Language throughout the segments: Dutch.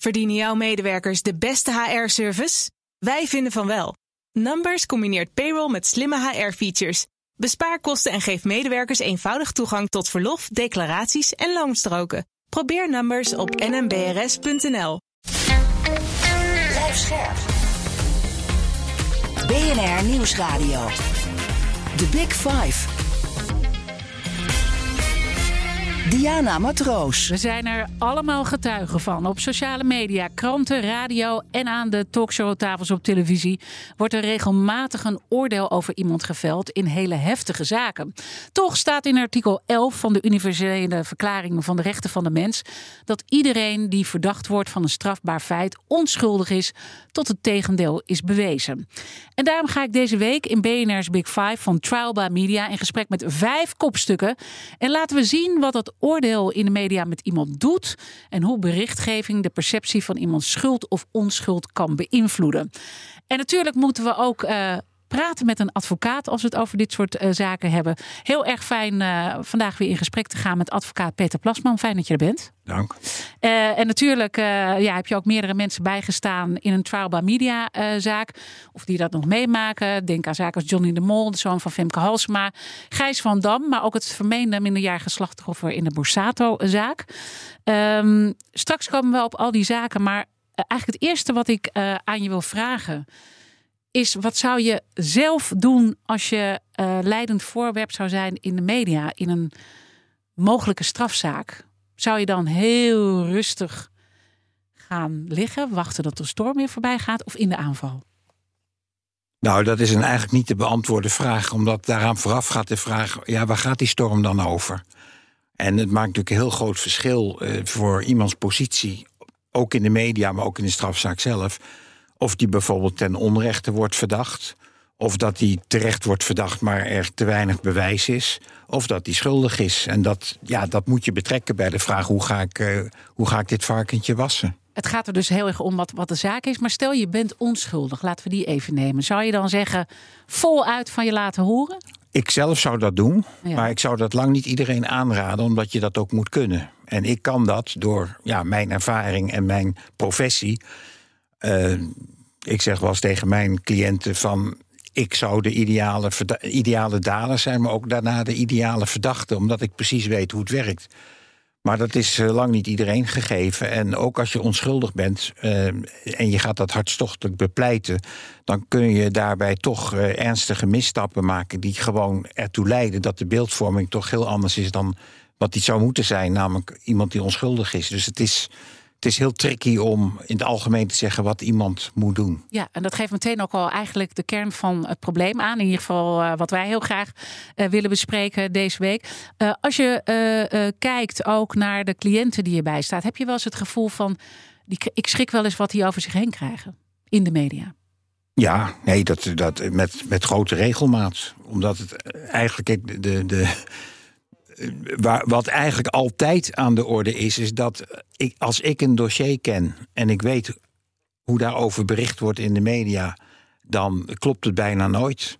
Verdienen jouw medewerkers de beste HR-service? Wij vinden van wel. Numbers combineert payroll met slimme HR-features. Bespaar kosten en geef medewerkers eenvoudig toegang tot verlof, declaraties en loonstroken. Probeer Numbers op nmbrs.nl. Blijf scherp. BNR Nieuwsradio. The Big Five. Diana Matroos. We zijn er allemaal getuigen van. Op sociale media, kranten, radio en aan de talkshowtafels op televisie wordt er regelmatig een oordeel over iemand geveld in hele heftige zaken. Toch staat in artikel 11 van de Universele Verklaring van de Rechten van de Mens dat iedereen die verdacht wordt van een strafbaar feit onschuldig is tot het tegendeel is bewezen. En daarom ga ik deze week in BNR's Big Five van Trial by Media in gesprek met vijf kopstukken en laten we zien wat dat oordeel in de media met iemand doet en hoe berichtgeving de perceptie van iemands schuld of onschuld kan beïnvloeden. En natuurlijk moeten we ook uh, praten met een advocaat als we het over dit soort uh, zaken hebben. Heel erg fijn uh, vandaag weer in gesprek te gaan met advocaat Peter Plasman. Fijn dat je er bent. Dank. Uh, en natuurlijk ja, heb je ook meerdere mensen bijgestaan in een trial by media zaak. Of die dat nog meemaken. Denk aan zaken als Johnny de Mol, de zoon van Femke Halsema. Gijs van Dam, maar ook het vermeende minderjarige slachtoffer in de Borsato-zaak. Um, straks komen we op al die zaken. Maar eigenlijk het eerste wat ik aan je wil vragen is wat zou je zelf doen als je uh, leidend voorwerp zou zijn in de media in een mogelijke strafzaak? Zou je dan heel rustig gaan liggen, wachten dat de storm weer voorbij gaat of in de aanval? Nou, dat is een eigenlijk niet te beantwoorden vraag, omdat daaraan vooraf gaat de vraag: ja, waar gaat die storm dan over? En het maakt natuurlijk een heel groot verschil uh, voor iemands positie, ook in de media, maar ook in de strafzaak zelf of die bijvoorbeeld ten onrechte wordt verdacht. Of dat die terecht wordt verdacht, maar er te weinig bewijs is. Of dat die schuldig is. En dat, ja, dat moet je betrekken bij de vraag: hoe ga ik, uh, hoe ga ik dit varkentje wassen? Het gaat er dus heel erg om wat, wat de zaak is. Maar stel je bent onschuldig, laten we die even nemen. Zou je dan zeggen: voluit van je laten horen? Ik zelf zou dat doen, ja. maar ik zou dat lang niet iedereen aanraden, omdat je dat ook moet kunnen. En ik kan dat door ja, mijn ervaring en mijn professie. Uh, ik zeg wel eens tegen mijn cliënten van ik zou de ideale, ideale dader zijn, maar ook daarna de ideale verdachte, omdat ik precies weet hoe het werkt. Maar dat is uh, lang niet iedereen gegeven. En ook als je onschuldig bent uh, en je gaat dat hartstochtelijk bepleiten, dan kun je daarbij toch uh, ernstige misstappen maken die gewoon ertoe leiden dat de beeldvorming toch heel anders is dan wat die zou moeten zijn, namelijk iemand die onschuldig is. Dus het is het is heel tricky om in het algemeen te zeggen wat iemand moet doen. Ja, en dat geeft meteen ook al eigenlijk de kern van het probleem aan. In ieder geval uh, wat wij heel graag uh, willen bespreken deze week. Uh, als je kijkt ook naar de cliënten die erbij staat, heb je wel eens het gevoel van, die, ik schrik wel eens wat die over zich heen krijgen in de media. Ja, nee, dat, dat met, met grote regelmaat. Omdat het eigenlijk de, de, waar, wat eigenlijk altijd aan de orde is, is dat ik, als ik een dossier ken en ik weet hoe daarover bericht wordt in de media, dan klopt het bijna nooit.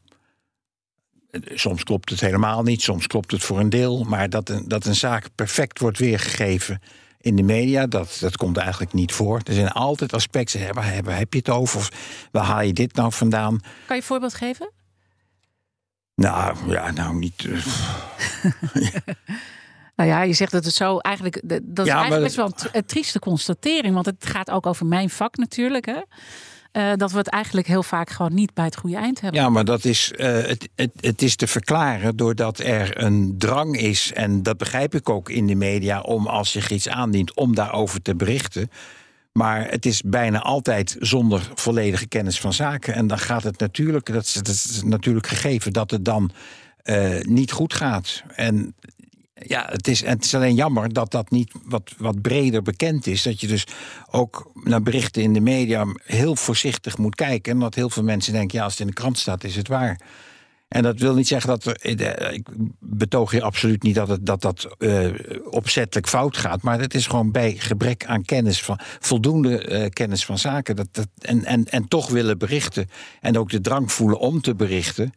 Soms klopt het helemaal niet, soms klopt het voor een deel. Maar dat een, dat een zaak perfect wordt weergegeven in de media, dat, dat komt eigenlijk niet voor. Er zijn altijd aspecten, waar, waar heb je het over? Of waar haal je dit nou vandaan? Kan je een voorbeeld geven? Nou, ja, nou niet. Uh, nou ja, je zegt dat het zo eigenlijk. Dat is ja, eigenlijk best wel een trieste constatering. Want het gaat ook over mijn vak natuurlijk. Hè? Uh, dat we het eigenlijk heel vaak gewoon niet bij het goede eind hebben. Ja, maar dat is, uh, het, het, het is te verklaren doordat er een drang is, en dat begrijp ik ook in de media, om als zich iets aandient, om daarover te berichten. Maar het is bijna altijd zonder volledige kennis van zaken. En dan gaat het natuurlijk, dat is, is natuurlijk gegeven, dat het dan uh, niet goed gaat. En ja, het is, het is alleen jammer dat dat niet wat, wat breder bekend is. Dat je dus ook naar berichten in de media heel voorzichtig moet kijken. En dat heel veel mensen denken, ja, als het in de krant staat, is het waar. En dat wil niet zeggen dat. Eh, ik betoog hier absoluut niet dat het, dat, dat uh, opzettelijk fout gaat. Maar het is gewoon bij gebrek aan kennis van. voldoende uh, kennis van zaken. Dat, dat, en, en, en toch willen berichten. En ook de drang voelen om te berichten.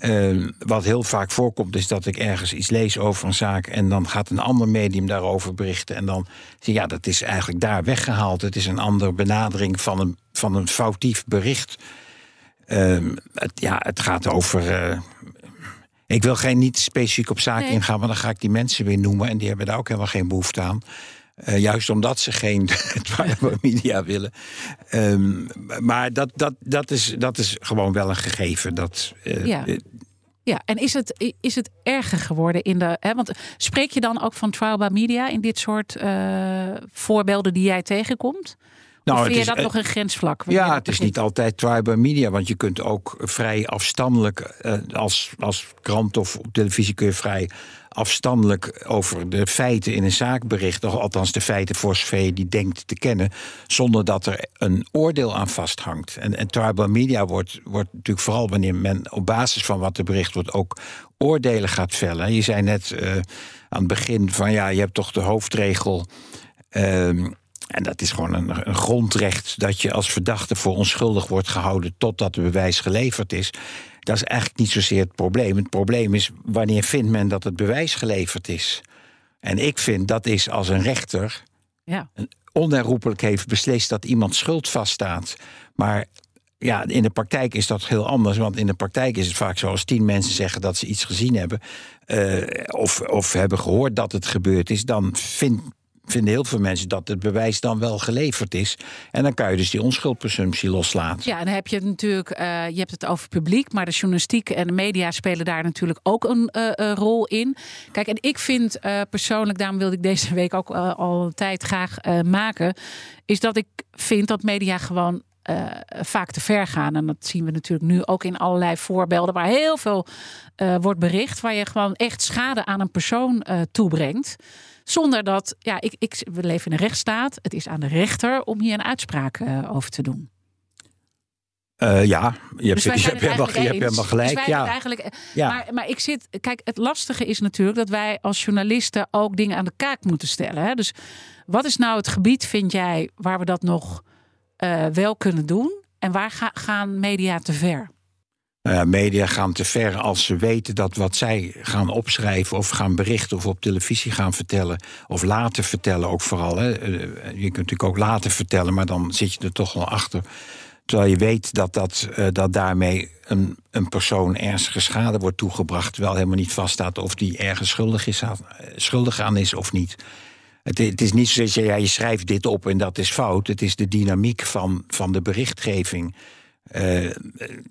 Uh, wat heel vaak voorkomt, is dat ik ergens iets lees over een zaak. en dan gaat een ander medium daarover berichten. En dan zie je, ja, dat is eigenlijk daar weggehaald. Het is een andere benadering van een, van een foutief bericht. Ehm, het, ja, het gaat over. Eh, ik wil geen niet specifiek op zaken ingaan, want dan ga ik die mensen weer noemen. En die hebben daar ook helemaal geen behoefte aan. Uh, juist omdat ze geen media willen. Um, maar dat, dat, dat, is, dat is gewoon wel een gegeven. Dat, uh, ja. Ja, en is het, is het erger geworden in de. Hè, want spreek je dan ook van trial by media in dit soort uh, voorbeelden die jij tegenkomt? Nou, vind je dat nog een grensvlak? Ja, het is niet altijd tribal media. Want je kunt ook vrij afstandelijk, uh, als, als krant of op televisie kun je vrij afstandelijk over de feiten in een zaak berichten. Althans, de feiten voor zover je die denkt te kennen. Zonder dat er een oordeel aan vasthangt. En, en tribal media wordt, wordt natuurlijk vooral wanneer men op basis van wat er bericht wordt ook oordelen gaat vellen. Je zei net uh, aan het begin van ja, je hebt toch de hoofdregel. Uh, en dat is gewoon een, een, grondrecht dat je als verdachte voor onschuldig wordt gehouden totdat het bewijs geleverd is. Dat is eigenlijk niet zozeer het probleem. Het probleem is wanneer vindt men dat het bewijs geleverd is. En ik vind dat is als een rechter ja. onherroepelijk heeft beslist dat iemand schuld vaststaat. Maar ja, in de praktijk is dat heel anders. Want in de praktijk is het vaak zo als tien mensen zeggen dat ze iets gezien hebben. Uh, of, of hebben gehoord dat het gebeurd is. Dan vindt vinden heel veel mensen dat het bewijs dan wel geleverd is. En dan kan je dus die onschuldpresumptie loslaten. Ja, en dan heb je het natuurlijk, uh, je hebt het over publiek, maar de journalistiek en de media spelen daar natuurlijk ook een uh, rol in. Kijk, en ik vind persoonlijk, daarom wilde ik deze week ook al een tijd graag maken, is dat ik vind dat media gewoon vaak te ver gaan. En dat zien we natuurlijk nu ook in allerlei voorbeelden waar heel veel wordt bericht, waar je gewoon echt schade aan een persoon toebrengt. Zonder dat, ja, ik, ik, we leven in een rechtsstaat. Het is aan de rechter om hier een uitspraak uh, over te doen. Uh, ja, je hebt, dus je hebt, helemaal, je hebt helemaal gelijk. Dus ja. Eigenlijk, eh, ja. Maar, maar ik zit, kijk, het lastige is natuurlijk dat wij als journalisten ook dingen aan de kaak moeten stellen. Hè? Dus wat is nou het gebied, vind jij, waar we dat nog uh, wel kunnen doen? En waar ga, gaan media te ver? Uh, media gaan te ver als ze weten dat wat zij gaan opschrijven of gaan berichten of op televisie gaan vertellen of laten vertellen ook vooral. Hè. Uh, je kunt natuurlijk ook laten vertellen, maar dan zit je er toch wel achter. Terwijl je weet dat, dat, uh, dat daarmee een, een persoon ernstige schade wordt toegebracht, terwijl helemaal niet vaststaat of die ergens schuldig, is aan, schuldig aan is of niet. Het, het is niet zo dat je, ja, je schrijft dit op en dat is fout. Het is de dynamiek van, van de berichtgeving. Uh,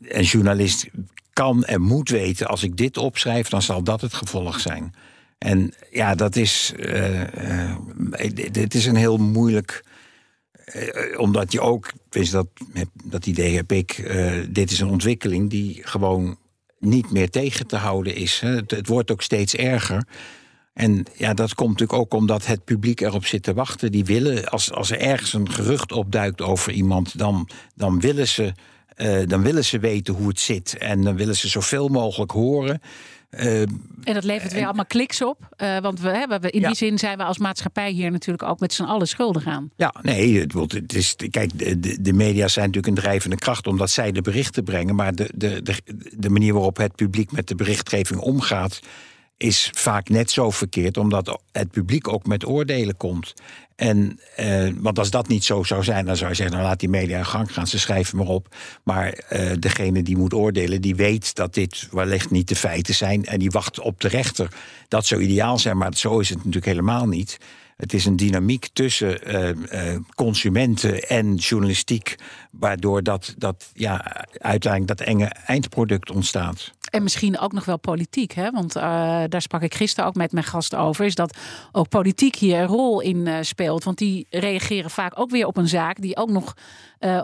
een journalist kan en moet weten: als ik dit opschrijf, dan zal dat het gevolg zijn. En ja, dat is. Uh, uh, dit is een heel moeilijk. omdat je ook. Dat, dat idee heb ik. dit is een ontwikkeling die gewoon niet meer tegen te houden is. Het, het wordt ook steeds erger. En ja, dat komt natuurlijk ook omdat het publiek erop zit te wachten. Die willen, als, als er ergens een gerucht opduikt over iemand, dan, dan willen ze uh, dan willen ze weten hoe het zit. En dan willen ze zoveel mogelijk horen. Uh, en dat levert weer allemaal kliks op. Uh, want we hebben in ja. die zin zijn we als maatschappij hier natuurlijk ook met z'n allen schuldig aan. Ja, nee, het, het is, kijk, de, de, media zijn natuurlijk een drijvende kracht omdat zij de berichten brengen. Maar de, de, de, de manier waarop het publiek met de berichtgeving omgaat is vaak net zo verkeerd, omdat het publiek ook met oordelen komt. En, eh, want als dat niet zo zou zijn, dan zou je zeggen: nou laat die media in gang gaan, ze schrijven maar op. Maar eh, degene die moet oordelen, die weet dat dit wellicht niet de feiten zijn. En die wacht op de rechter. Dat zou ideaal zijn, maar zo is het natuurlijk helemaal niet. Het is een dynamiek tussen uh, consumenten en journalistiek, waardoor dat, dat ja, uiteindelijk dat enge eindproduct ontstaat. En misschien ook nog wel politiek, hè? want uh, daar sprak ik gisteren ook met mijn gasten over, is dat ook politiek hier een rol in uh, speelt. Want die reageren vaak ook weer op een zaak die ook nog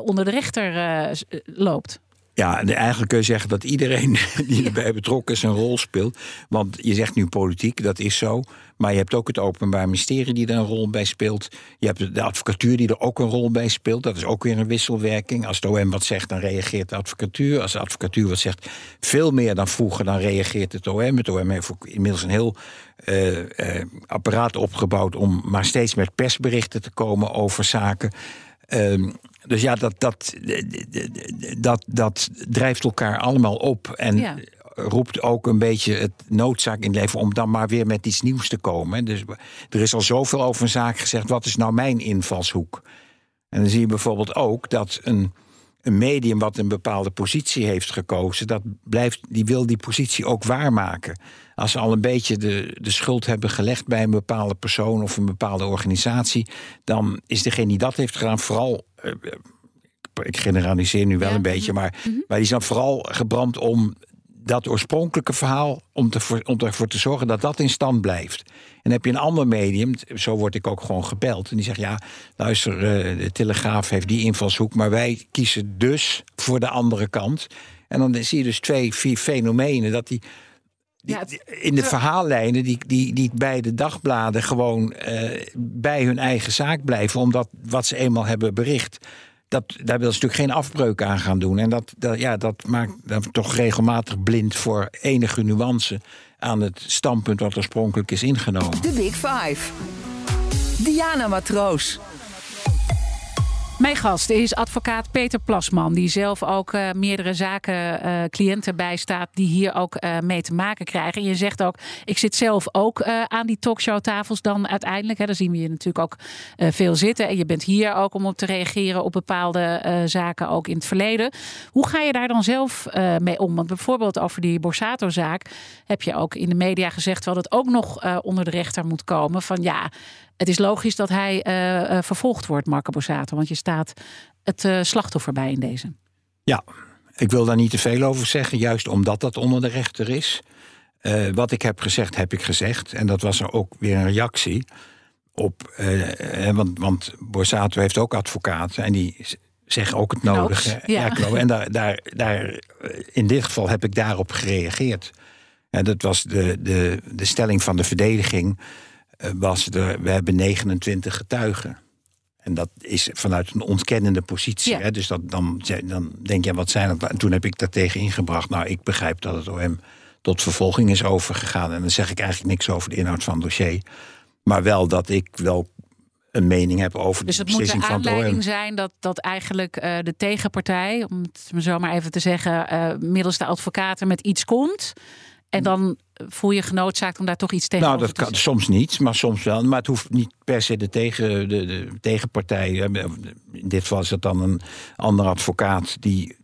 onder de rechter loopt. Ja, eigenlijk kun je zeggen dat iedereen die erbij betrokken is een rol speelt. Want je zegt nu politiek, dat is zo. Maar je hebt ook het Openbaar Ministerie die er een rol bij speelt. Je hebt de advocatuur die er ook een rol bij speelt. Dat is ook weer een wisselwerking. Als de OM wat zegt, dan reageert de advocatuur. Als de advocatuur wat zegt, veel meer dan vroeger, dan reageert het OM. Het OM heeft ook inmiddels een heel uh, uh, apparaat opgebouwd om maar steeds met persberichten te komen over zaken. Uh, dus ja, dat, dat, dat, dat drijft elkaar allemaal op. En roept ook een beetje het noodzaak in het leven om dan maar weer met iets nieuws te komen. Dus er is al zoveel over een zaak gezegd. Wat is nou mijn invalshoek? En dan zie je bijvoorbeeld ook dat een, een medium wat een bepaalde positie heeft gekozen, dat blijft, die wil die positie ook waarmaken. Als ze al een beetje de, de schuld hebben gelegd bij een bepaalde persoon of een bepaalde organisatie, dan is degene die dat heeft gedaan vooral eh, ik generaliseer nu wel een beetje, maar, mhm. maar die is dan vooral gebrand om dat oorspronkelijke verhaal, om, te, om ervoor te zorgen dat dat in stand blijft. En heb je een ander medium, zo word ik ook gewoon gebeld. En die zegt: Ja, luister, uh, de Telegraaf heeft die invalshoek, maar wij kiezen dus voor de andere kant. En dan zie je dus twee, vier fenomenen dat die. in de verhaallijnen die, die, die bij de dagbladen gewoon uh, bij hun eigen zaak blijven, omdat wat ze eenmaal hebben bericht, dat, daar wil ze natuurlijk geen afbreuk aan gaan doen. En dat, ja, dat maakt dat toch regelmatig blind voor enige nuance aan het standpunt wat oorspronkelijk is ingenomen. De Big Five. Diana Matroos. Mijn gast is advocaat Peter Plasman, die zelf ook uh, meerdere zaken uh, cliënten bijstaat die hier ook uh, mee te maken krijgen. En je zegt ook, ik zit zelf ook aan die talkshowtafels dan uiteindelijk. Hè, daar zien we je natuurlijk ook veel zitten. En je bent hier ook om op te reageren op bepaalde zaken ook in het verleden. Hoe ga je daar dan zelf mee om? Want bijvoorbeeld over die Borsato-zaak heb je ook in de media gezegd, wel dat ook nog onder de rechter moet komen. Van ja, het is logisch dat hij uh, vervolgd wordt, Marco Borsato. Want je staat het uh, slachtoffer bij in deze. Ja, ik wil daar niet te veel over zeggen. Juist omdat dat onder de rechter is. wat ik heb gezegd, heb ik gezegd. En dat was er ook weer een reactie op. want, want Borsato heeft ook advocaten. En die zeggen ook het nodige. Ja. ja en daar, daar, daar, in dit geval heb ik daarop gereageerd. En dat was de, de, de stelling van de verdediging eh, was er, we hebben 29 getuigen. En dat is vanuit een ontkennende positie. Hè? Dus dat, dan, dan denk je, wat zijn dat? En toen heb ik daar tegen ingebracht. Nou, ik begrijp dat het OM tot vervolging is overgegaan. En dan zeg ik eigenlijk niks over de inhoud van het dossier. Maar wel dat ik wel een mening heb over dus de beslissing van het. Dus het moet de aanleiding zijn dat, dat eigenlijk uh, de tegenpartij... om het zo maar even te zeggen... Uh, middels de advocaten met iets komt... En dan voel je genoodzaakt om daar toch iets tegen nou, dat kan, Soms niet, maar soms wel. Maar het hoeft niet per se de, tegen, de, de tegenpartij. In dit geval is het dan een andere advocaat die.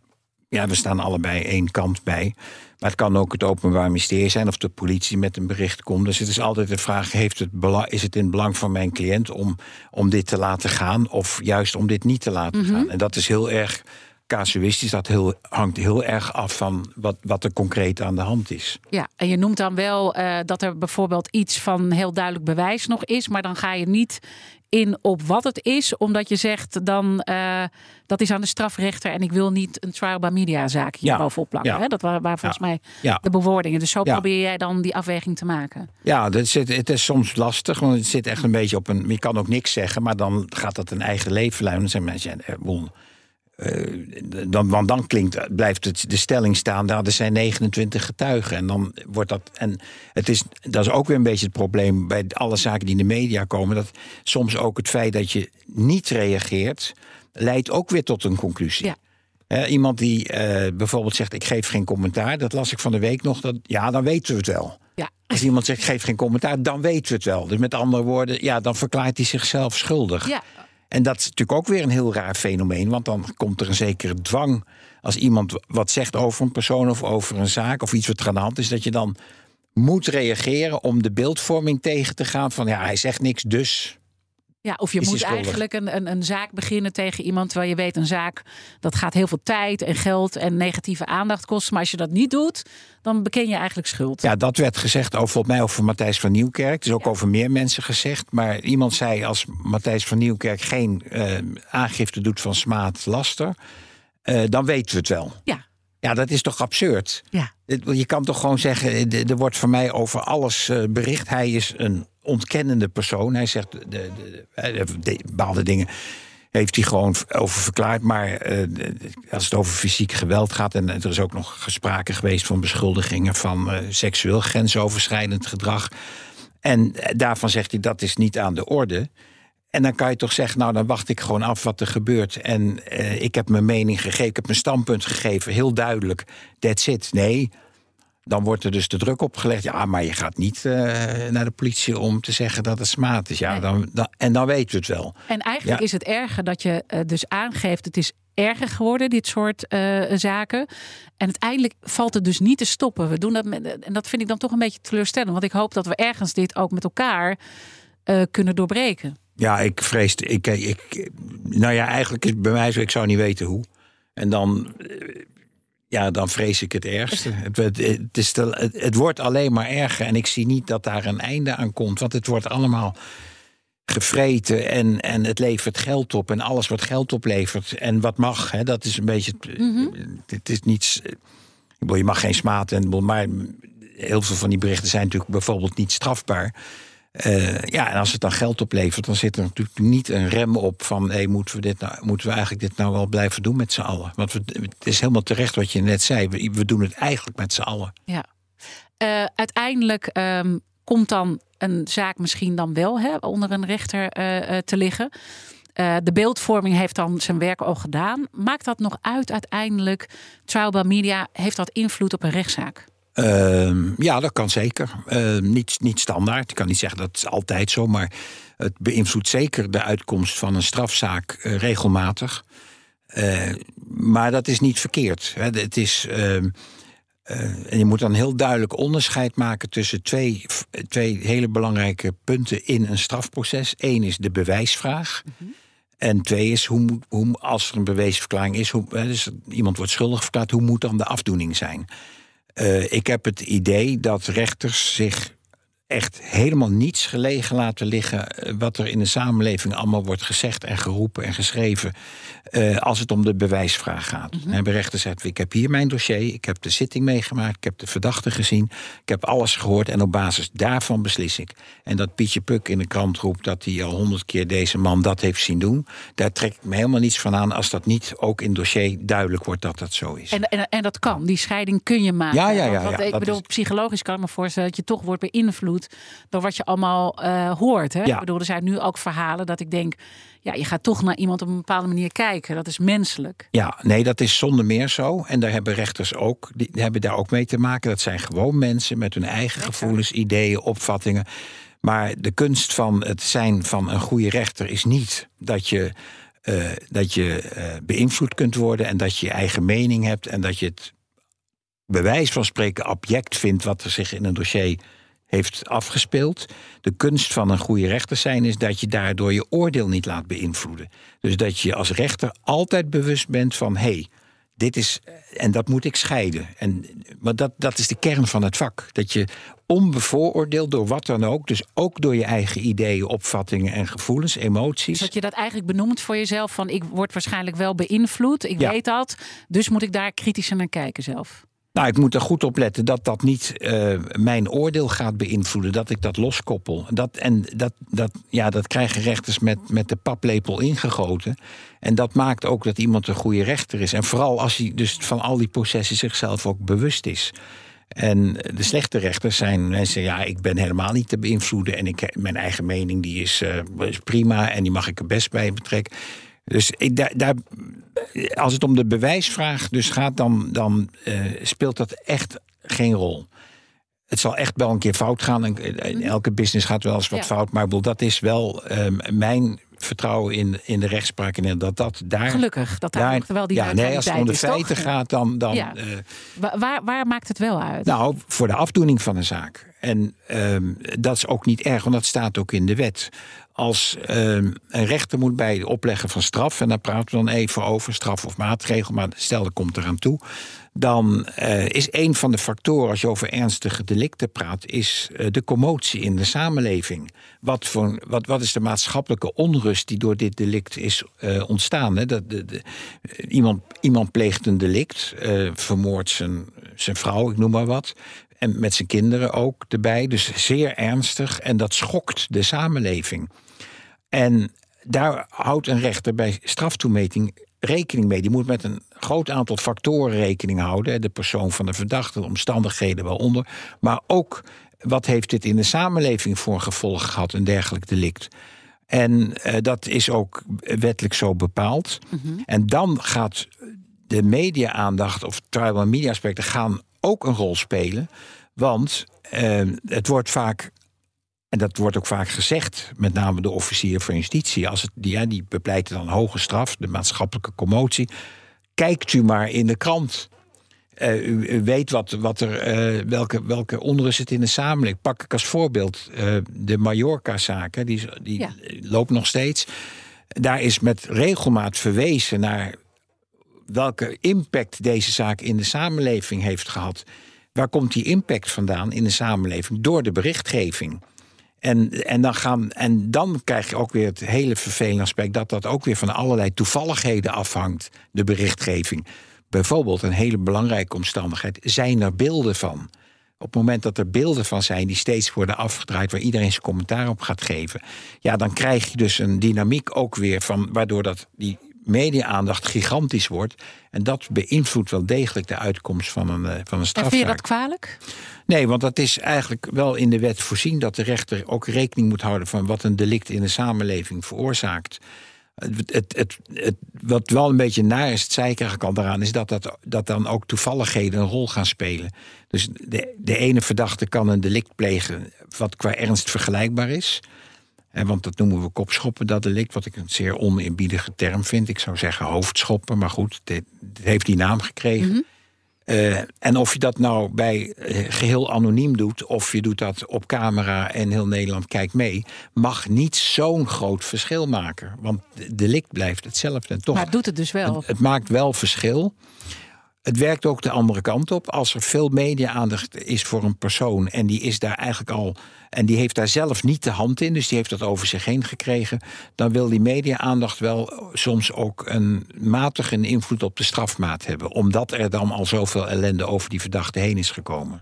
Ja, we staan allebei één kant bij. Maar het kan ook het Openbaar Ministerie zijn of de politie met een bericht komt. Dus het is altijd de vraag: heeft het belang, is het in het belang van mijn cliënt om, om dit te laten gaan? Of juist om dit niet te laten mhm. gaan? En dat is heel erg casuïstisch. Dat heel, hangt heel erg af van wat, wat er concreet aan de hand is. Ja, en je noemt dan wel uh, dat er bijvoorbeeld iets van heel duidelijk bewijs nog is, maar dan ga je niet in op wat het is, omdat je zegt dan uh, dat is aan de strafrechter en ik wil niet een trial by media zaak hier ja, bovenop plakken. Ja. Hè? Dat waren, waren volgens mij de bewoordingen. Dus zo probeer jij dan die afweging te maken. Ja, dat zit, het is soms lastig, want het zit echt een beetje op een. Je kan ook niks zeggen, maar dan gaat dat een eigen leven luiden. Dan zijn mensen, uh, dan, want dan klinkt, blijft het, de stelling staan, nou, er zijn 29 getuigen. En dan wordt dat. En het is, dat is ook weer een beetje het probleem bij alle zaken die in de media komen. Dat soms ook het feit dat je niet reageert, leidt ook weer tot een conclusie. Ja. iemand die uh, bijvoorbeeld zegt: Ik geef geen commentaar. Dat las ik van de week nog. Dat, ja, dan weten we het wel. Ja. Als iemand zegt: geef geen commentaar, dan weten we het wel. Dus met andere woorden, ja, dan verklaart hij zichzelf schuldig. Ja. En dat is natuurlijk ook weer een heel raar fenomeen, want dan komt er een zekere dwang. Als iemand wat zegt over een persoon of over een zaak of iets wat er aan de hand is, dat je dan moet reageren om de beeldvorming tegen te gaan van ja, hij zegt niks, dus ja, of je moet eigenlijk een, een, een, zaak beginnen tegen iemand terwijl je weet een zaak dat gaat heel veel tijd en geld en negatieve aandacht kosten. Maar als je dat niet doet, dan beken je eigenlijk schuld. Ja, dat werd gezegd over, volgens mij over Matthijs van Nieuwkerk. Het is ook over meer mensen gezegd. Maar iemand zei als Matthijs van Nieuwkerk geen uh, aangifte doet van smaad laster, uh, dan weten we het wel. Ja. Ja, dat is toch absurd? Ja. Je kan toch gewoon zeggen, er wordt van mij over alles bericht. Hij is een ontkennende persoon. Hij zegt de, de, de, de bepaalde dingen heeft hij gewoon over verklaard. Maar als het over fysiek geweld gaat, en er is ook nog gesproken geweest van beschuldigingen van seksueel grensoverschrijdend gedrag. En daarvan zegt hij dat is niet aan de orde. En dan kan je toch zeggen, nou dan wacht ik gewoon af wat er gebeurt. En ik heb mijn mening gegeven, ik heb mijn standpunt gegeven, heel duidelijk. That's it. Nee, dan wordt er dus de druk opgelegd. Ja, maar je gaat niet uh, naar de politie om te zeggen dat het smaad is. Ja, dan, dan, en dan weten we het wel. En eigenlijk is het erger dat je uh, dus aangeeft... het is erger geworden, dit soort zaken. En uiteindelijk valt het dus niet te stoppen. We doen dat met, en dat vind ik dan toch een beetje teleurstellend. Want ik hoop dat we ergens dit ook met elkaar kunnen doorbreken. Ja, ik vrees. Ik, ik, nou ja, eigenlijk is bij mij zo, ik zou niet weten hoe. En dan, eh, ja, dan vrees ik het ergste. Het, het, is het, het wordt alleen maar erger. En ik zie niet dat daar een einde aan komt. Want het wordt allemaal gevreten en, en het levert geld op. En alles wat geld oplevert en wat mag, hè, dat is een beetje. Mm Het is niets. Je mag geen smaad en maar heel veel van die berichten zijn natuurlijk bijvoorbeeld niet strafbaar. Uh, ja, en als het dan geld oplevert, dan zit er natuurlijk niet een rem op van hey, moeten, we dit nou, moeten we eigenlijk dit nou wel blijven doen met z'n allen? Want we, het is helemaal terecht wat je net zei. We, doen het eigenlijk met z'n allen. Ja. Uh, uiteindelijk um, komt dan een zaak misschien dan wel hè, onder een rechter uh, te liggen. de beeldvorming heeft dan zijn werk al gedaan. Maakt dat nog uit uiteindelijk? Trial by Media, heeft dat invloed op een rechtszaak? Uh, ja, dat kan zeker. Uh, niet, niet standaard. Ik kan niet zeggen dat het altijd zo, maar het beïnvloedt zeker de uitkomst van een strafzaak uh, regelmatig. Uh, maar dat is niet verkeerd. Hè. Het is. Ehm, eh, en je moet dan heel duidelijk onderscheid maken tussen twee, twee hele belangrijke punten in een strafproces. Eén is de bewijsvraag. Mm -hmm. En twee is, hoe, hoe, als er een beweesverklaring is, hoe, dus iemand wordt schuldig verklaard, hoe moet dan de afdoening zijn? Uh, ik heb het idee dat rechters zich echt helemaal niets gelegen laten liggen eh, wat er in de samenleving allemaal wordt gezegd en geroepen en geschreven uh, als het om de bewijsvraag gaat. Mm -hmm. De rechter zegt, ik heb hier mijn dossier, ik heb de zitting meegemaakt, ik heb de verdachte gezien, ik heb alles gehoord en op basis daarvan beslis ik. En dat Pietje Puk in de krant roept dat hij al honderd keer deze man dat heeft zien doen, daar trek ik me helemaal niets van aan als dat niet ook in het dossier duidelijk wordt dat dat zo is. En, en, en dat kan, die scheiding kun je maken. Ja, ja, ja. Want, ja, ik bedoel, is... psychologisch kan ik me voorstellen dat je toch wordt beïnvloed door wat je allemaal uh, hoort. Hè? Ja. Ik bedoel, er zijn nu ook verhalen dat ik denk, ja, je gaat toch naar iemand op een bepaalde manier kijken. Dat is menselijk. Ja, nee, dat is zonder meer zo. En daar hebben rechters ook, die hebben daar ook mee te maken. Dat zijn gewoon mensen met hun eigen gevoelens, ideeën, opvattingen. Maar de kunst van het zijn van een goede rechter is niet dat je, uh, dat je uh, beïnvloed kunt worden en dat je je eigen mening hebt en dat je het bewijs van spreken object vindt wat er zich in een dossier heeft afgespeeld. De kunst van een goede rechter zijn is dat je daardoor je oordeel niet laat beïnvloeden. Dus dat je als rechter altijd bewust bent van hé, hey, dit is en dat moet ik scheiden. En, maar dat, dat is de kern van het vak. Dat je onbevooroordeeld door wat dan ook, dus ook door je eigen ideeën, opvattingen en gevoelens, emoties. Dus dat je dat eigenlijk benoemt voor jezelf van ik word waarschijnlijk wel beïnvloed, ik ja. weet dat, dus moet ik daar kritischer naar kijken zelf. Nou, ik moet er goed op letten dat dat niet uh, mijn oordeel gaat beïnvloeden. Dat ik dat loskoppel. Dat, en dat, dat, ja, dat krijgen rechters met, met de paplepel ingegoten. En dat maakt ook dat iemand een goede rechter is. En vooral als hij dus van al die processen zichzelf ook bewust is. En de slechte rechters zijn mensen, ja, ik ben helemaal niet te beïnvloeden. En ik, mijn eigen mening die is, is prima en die mag ik er best bij betrekken. Dus ik, daar, daar, als het om de bewijsvraag dus gaat, dan, dan uh, speelt dat echt geen rol. Het zal echt wel een keer fout gaan. In elke business gaat wel eens wat ja. fout. Maar dat is wel um, mijn vertrouwen in, in de rechtspraak. En dat dat daar. Gelukkig dat daar, daar wel die ja, nee, als het om de feiten gaat, dan. dan ja. uh, waar, waar maakt het wel uit? Nou, voor de afdoening van een zaak. En ehm, dat is ook niet erg, want dat staat ook in de wet. Als ehm, een rechter moet bij het opleggen van straf, en daar praten we dan even over, straf of maatregel, maar stel dat komt eraan toe dan uh, is een van de factoren, als je over ernstige delicten praat, is uh, de commotie in de samenleving. Wat, voor, wat, wat is de maatschappelijke onrust die door dit delict is uh, ontstaan? Hè? Dat, iemand, iemand pleegt een delict, vermoordt zijn, zijn vrouw, ik noem maar wat. En met zijn kinderen ook erbij. Dus zeer ernstig. En dat schokt de samenleving. En daar houdt een rechter bij straftoemeting rekening mee. Die moet met een groot aantal factoren rekening houden. De persoon van de verdachte, de omstandigheden wel onder. Maar ook wat heeft dit in de samenleving voor gevolg gehad, een dergelijk delict. En uh, dat is ook wettelijk zo bepaald. Mm-hmm. En dan gaat de media-aandacht of tribal media aspecten gaan ook een rol spelen. Want uh, het wordt vaak en dat wordt ook vaak gezegd, met name de officier van justitie. Als het, die, ja, die bepleiten dan hoge straf, de maatschappelijke commotie. Kijkt u maar in de krant. Uh, u, weet wat, wat er, uh, welke, welke onrust het in de samenleving. Pak ik als voorbeeld uh, de Mallorca-zaken, die, die ja. loopt nog steeds. Daar is met regelmaat verwezen naar welke impact deze zaak in de samenleving heeft gehad. Waar komt die impact vandaan in de samenleving? Door de berichtgeving. En, en, dan gaan, en dan krijg je ook weer het hele vervelende aspect dat dat ook weer van allerlei toevalligheden afhangt, de berichtgeving. Bijvoorbeeld een hele belangrijke omstandigheid: zijn er beelden van? Op het moment dat er beelden van zijn die steeds worden afgedraaid, waar iedereen zijn commentaar op gaat geven, ja, dan krijg je dus een dynamiek ook weer van, waardoor dat die media-aandacht gigantisch wordt. En dat beïnvloedt wel degelijk de uitkomst van een, eh, van een strafzaak. En vind je dat kwalijk? Nee, want dat is eigenlijk wel in de wet voorzien dat de rechter ook rekening moet houden van wat een delict in de samenleving veroorzaakt. Het, het, het, het, wat wel een beetje naar is, het kant daaraan, is dat, dat, dat dan ook toevalligheden een rol gaan spelen. Dus de, de ene verdachte kan een delict plegen wat qua ernst vergelijkbaar is. Want dat noemen we kopschoppen, dat delict, wat ik een zeer oneerbiedige term vind. Ik zou zeggen hoofdschoppen, maar goed, dit, heeft die naam gekregen. Mm uh, en of je dat nou bij uh, geheel anoniem doet, of je doet dat op camera en heel Nederland kijkt mee, mag niet zo'n groot verschil maken. Want de delict blijft hetzelfde. En toch, maar het doet het dus wel. Het, het maakt wel verschil. Het werkt ook de andere kant op. Als er veel media-aandacht is voor een persoon en die is daar eigenlijk al. en die heeft daar zelf niet de hand in, dus die heeft dat over zich heen gekregen. dan wil die media-aandacht wel soms ook een matige invloed op de strafmaat hebben. Omdat er dan al zoveel ellende over die verdachte heen is gekomen.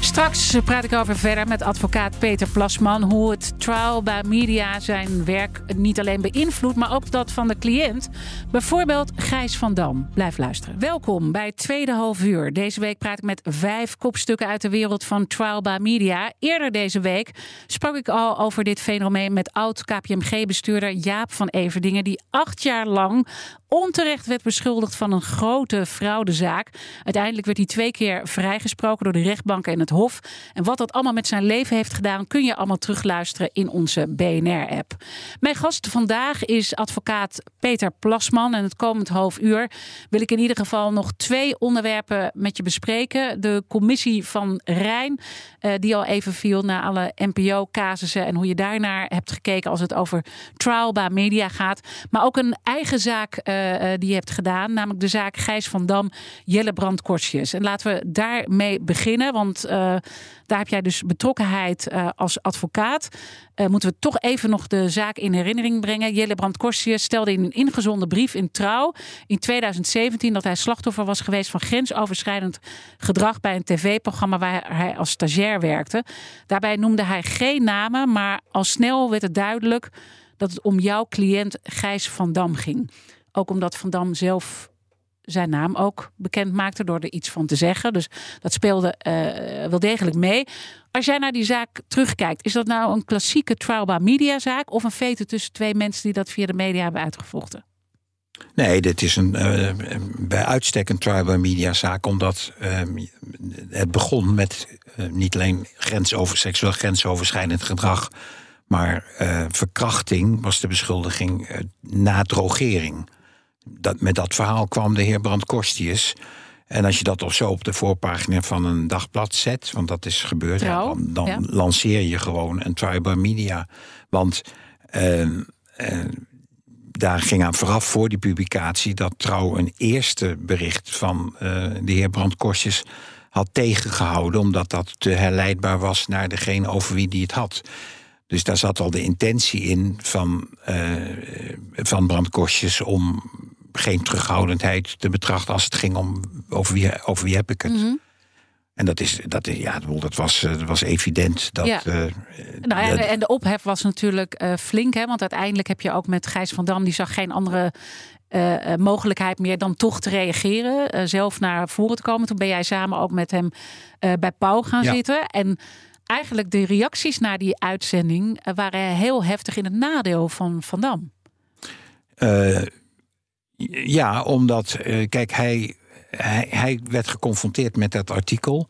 Straks praat ik over verder met advocaat Peter Plasman. Hoe het trial media zijn werk niet alleen beïnvloedt, maar ook dat van de cliënt. Bijvoorbeeld Gijs van Dam. Blijf luisteren. Welkom bij het tweede half uur. Deze week praat ik met vijf kopstukken uit de wereld van trial media. Eerder deze week sprak ik al over dit fenomeen met oud KPMG-bestuurder Jaap van Everdingen, die acht jaar lang onterecht werd beschuldigd van een grote fraudezaak. Uiteindelijk werd hij twee keer vrijgesproken door de rechtbank en het Hof. En wat dat allemaal met zijn leven heeft gedaan, kun je allemaal terugluisteren in onze BNR-app. Mijn gast vandaag is advocaat Peter Plasman. En het komend half uur wil ik in ieder geval nog twee onderwerpen met je bespreken. De commissie van Rijn, eh, die al even viel na alle NPO-casussen en hoe je daarnaar hebt gekeken als het over trial by media gaat. Maar ook een eigen zaak uh, die je hebt gedaan, namelijk de zaak Gijs van Dam, Jelle Brandkortjes. En laten we daarmee beginnen, want daar heb jij dus betrokkenheid uh, als advocaat. Uh, moeten we toch even nog de zaak in herinnering brengen. Jelle Brandkortjes stelde in een ingezonden brief in Trouw in 2017 dat hij slachtoffer was geweest van grensoverschrijdend gedrag bij een tv-programma waar hij als stagiair werkte. Daarbij noemde hij geen namen, maar al snel werd het duidelijk dat het om jouw cliënt Gijs van Dam ging. Ook omdat Van Dam zelf zijn naam ook bekend maakte door er iets van te zeggen. Dus dat speelde uh, wel degelijk mee. Als jij naar die zaak terugkijkt, is dat nou een klassieke trial by media zaak of een fete tussen twee mensen die dat via de media hebben uitgevochten? Nee, dit is een, uh, bij uitstek een trial by media zaak, omdat uh, het begon met uh, niet alleen grensover, seksueel grensoverschrijdend gedrag, maar verkrachting was de beschuldiging na drogering dat, met dat verhaal kwam de heer Brand Kostius. En als je dat of zo op de voorpagina van een dagblad zet, want dat is gebeurd, dan, dan lanceer je gewoon een tribal media. Want uh, daar ging aan vooraf voor die publicatie dat Trouw een eerste bericht van uh, de heer Brandkostjes had tegengehouden, omdat dat te herleidbaar was naar degene over wie die het had. Dus daar zat al de intentie in van, uh, van Brandkostjes om geen terughoudendheid te betrachten als het ging om over wie, over wie heb ik het. Mm En dat, is, dat, ja, dat, was, dat was evident. Dat, ja. Uh, nou ja, en de ophef was natuurlijk uh, flink. Hè, want uiteindelijk heb je ook met Gijs van Dam... die zag geen andere uh, mogelijkheid meer dan toch te reageren. zelf naar voren te komen. Toen ben jij samen ook met hem bij Pauw gaan zitten. En eigenlijk de reacties naar die uitzending... waren heel heftig in het nadeel van Van Dam. Ja, omdat, eh, kijk, hij, hij, hij werd geconfronteerd met dat artikel.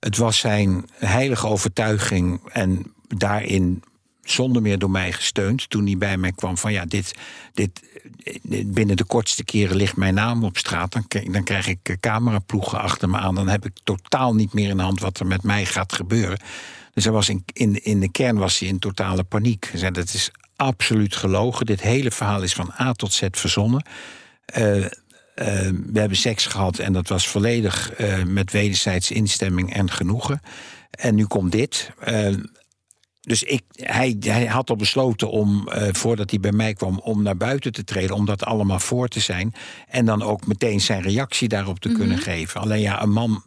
Het was zijn heilige overtuiging en daarin zonder meer door mij gesteund. Toen hij bij mij kwam van ja, dit, dit, binnen de kortste keren ligt mijn naam op straat. Dan, dan krijg ik cameraploegen achter me aan. Dan heb ik totaal niet meer in de hand wat er met mij gaat gebeuren. Dus hij was in, in, in de kern was hij in totale paniek. Hij zei, dat is absoluut gelogen. Dit hele verhaal is van A tot Z verzonnen. Uh, we hebben seks gehad en dat was volledig uh, met wederzijds instemming en genoegen. En nu komt dit. dus ik, hij, hij had al besloten om, voordat hij bij mij kwam, om naar buiten te treden, om dat allemaal voor te zijn. En dan ook meteen zijn reactie daarop te kunnen mhm. geven. Alleen ja, een man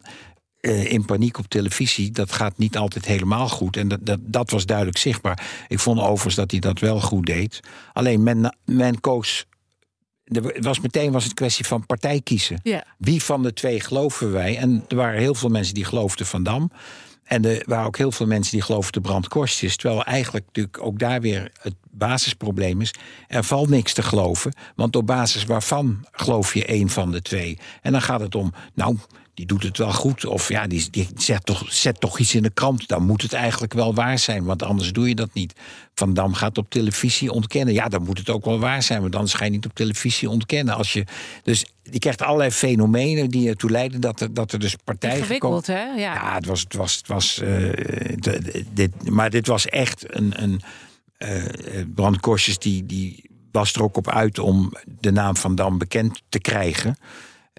in paniek op televisie, dat gaat niet altijd helemaal goed. En dat, dat, dat was duidelijk zichtbaar. Ik vond overigens dat hij dat wel goed deed. Alleen men, men koos er was meteen was het kwestie van partij kiezen. Ja. Wie van de twee geloven wij? En er waren heel veel mensen die geloofden Van Dam. En er waren ook heel veel mensen die geloofden brandkostjes. Terwijl eigenlijk natuurlijk ook daar weer het basisprobleem is. Er valt niks te geloven. Want op basis waarvan geloof je één van de twee? En dan gaat het om, nou, die doet het wel goed. Of ja, die, die zet, toch, zet toch iets in de krant. Dan moet het eigenlijk wel waar zijn, want anders doe je dat niet. Van Dam gaat op televisie ontkennen. Ja, dan moet het ook wel waar zijn, want anders ga je niet op televisie ontkennen. Als je, dus je krijgt allerlei fenomenen die ertoe leiden dat er, dat er dus partijen. Ingewikkeld, hè? Ja. ja, het was. Het was, het was uh, dit, maar dit was echt een. een uh, die, die was er ook op uit om de naam van Dam bekend te krijgen.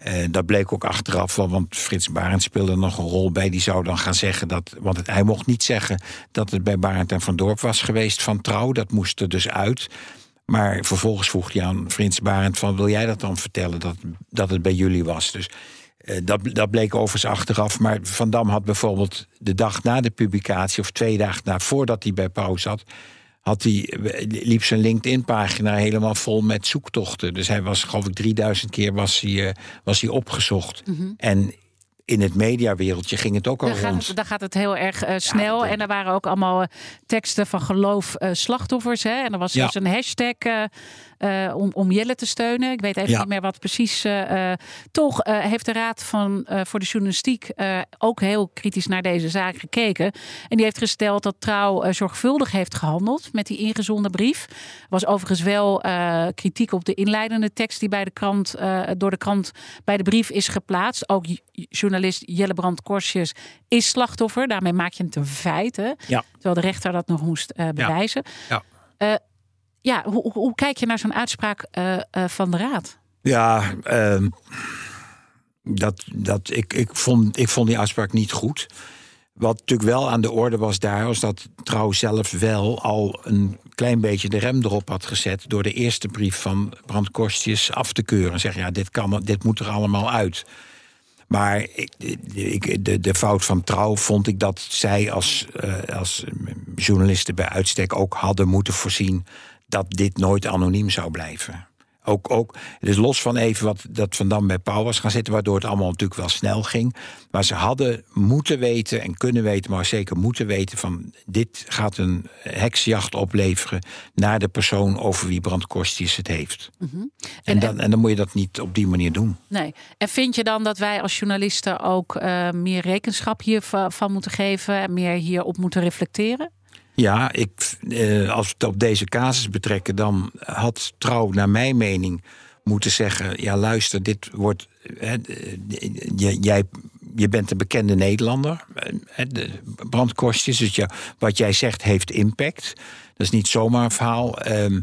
Uh, dat bleek ook achteraf wel, want Frits Barend speelde nog een rol bij. Die zou dan gaan zeggen dat. Want hij mocht niet zeggen dat het bij Barend en Van Dorp was geweest van trouw. Dat moest er dus uit. Maar vervolgens vroeg hij aan Frits Barend: van, Wil jij dat dan vertellen dat, dat het bij jullie was? Dus uh, dat, dat bleek overigens achteraf. Maar Van Dam had bijvoorbeeld de dag na de publicatie, of twee dagen na voordat hij bij Pauw zat had hij, liep zijn LinkedIn-pagina helemaal vol met zoektochten. Dus hij was, geloof ik, 3000 keer was hij, uh, was hij opgezocht. Mhm. En in het mediawereldje ging het ook al daar rond. Gaat het, daar gaat het heel erg uh, snel. en er waren ook allemaal teksten van geloof uh, slachtoffers. Hè? En er was zelfs een hashtag uh, om, om Jelle te steunen. Ik weet even niet meer wat precies. Uh, toch heeft de Raad van, voor de Journalistiek ook heel kritisch naar deze zaak gekeken. En die heeft gesteld dat Trouw zorgvuldig heeft gehandeld met die ingezonden brief. Was overigens wel kritiek op de inleidende tekst die bij de krant, door de krant bij de brief is geplaatst. Ook journalist Jelle Brand Korsjes is slachtoffer. Daarmee maak je het een feit. Hè? Ja. Terwijl de rechter dat nog moest bewijzen. Ja. ja ja, hoe, kijk je naar zo'n uitspraak uh, uh, van de Raad? Ja, uh, dat, dat, ik, ik, vond, ik vond die uitspraak niet goed. Wat natuurlijk wel aan de orde was daar, was dat Trouw zelf wel al een klein beetje de rem erop had gezet. door de eerste brief van Brandkostjes af te keuren. Zeg ja, dit, kan, dit moet er allemaal uit. Maar ik, de, de fout van Trouw vond ik dat zij als, uh, als journalisten bij uitstek ook hadden moeten voorzien dat dit nooit anoniem zou blijven. Ook, ook, dus los van even wat dat Van Dam bij Paul was gaan zitten, waardoor het allemaal natuurlijk wel snel ging. Maar ze hadden moeten weten en kunnen weten, maar zeker moeten weten van dit gaat een heksjacht opleveren naar de persoon over wie Brandkostjes het heeft. Mhm. en, dan, en dan moet je dat niet op die manier doen. Nee. En vind je dan dat wij als journalisten ook uh, meer rekenschap hiervan moeten geven en meer hierop moeten reflecteren? Ja, ik, eh, als we het op deze casus betrekken, dan had Trouw naar mijn mening moeten zeggen: ja, luister, dit wordt. Hè, jij, je bent een bekende Nederlander. De brandkostjes, dus wat jij zegt heeft impact. Dat is niet zomaar een verhaal. Ehm,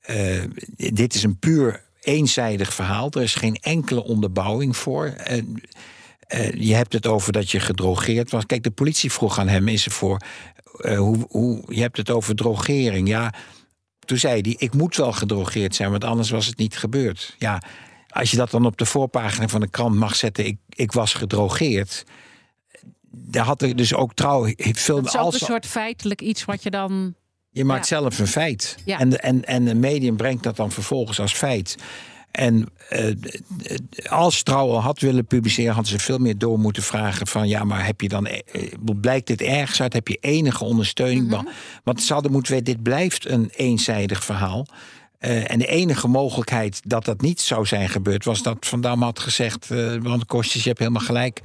eh, dit is een puur eenzijdig verhaal. Er is geen enkele onderbouwing voor. Uh, je hebt het over dat je gedrogeerd was. Kijk, de politie vroeg aan hem: is er voor. Uh, hoe, hoe, je hebt het over drogering. Ja, toen zei hij: Ik moet wel gedrogeerd zijn, want anders was het niet gebeurd. Ja, als je dat dan op de voorpagina van de krant mag zetten: Ik, ik was gedrogeerd. Daar had er dus ook trouw veel. Dat is ook een soort feitelijk iets wat je dan. Je maakt zelf een feit. Ja. En, en, en een medium brengt dat dan vervolgens als feit. En uh, als Trouw al had willen publiceren, hadden ze veel meer door moeten vragen van ja, maar heb je dan uh, blijkt dit ergens uit? Heb je enige ondersteuning? Mm Want ze hadden moeten weten, dit blijft een eenzijdig verhaal. Uh, en de enige mogelijkheid dat dat niet zou zijn gebeurd, was dat Van Dam had gezegd: want Kostjes, je hebt helemaal gelijk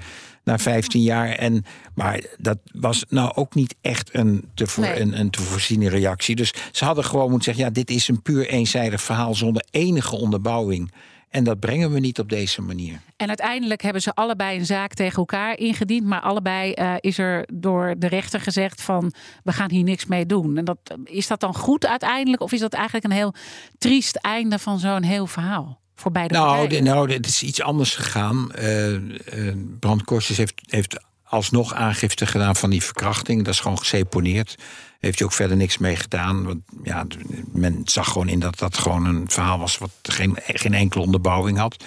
na 15 jaar. En, maar dat was nou ook niet echt een te, voor, een, een te voorziene reactie. Dus ze hadden gewoon moeten zeggen: ja, dit is een puur eenzijdig verhaal zonder enige onderbouwing. En dat brengen we niet op deze manier. En uiteindelijk hebben ze allebei een zaak tegen elkaar ingediend. Maar allebei uh, is er door de rechter gezegd van we gaan hier niks mee doen. En dat, is dat dan goed uiteindelijk? Of is dat eigenlijk een heel triest einde van zo'n heel verhaal? Voor beide nou, partijen? nou, het is iets anders gegaan. Uh, uh, Brand heeft, heeft alsnog aangifte gedaan van die verkrachting. Dat is gewoon geseponeerd. Heeft hij ook verder niks mee gedaan. Want ja, men zag gewoon in dat dat gewoon een verhaal was... wat geen, geen enkele onderbouwing had.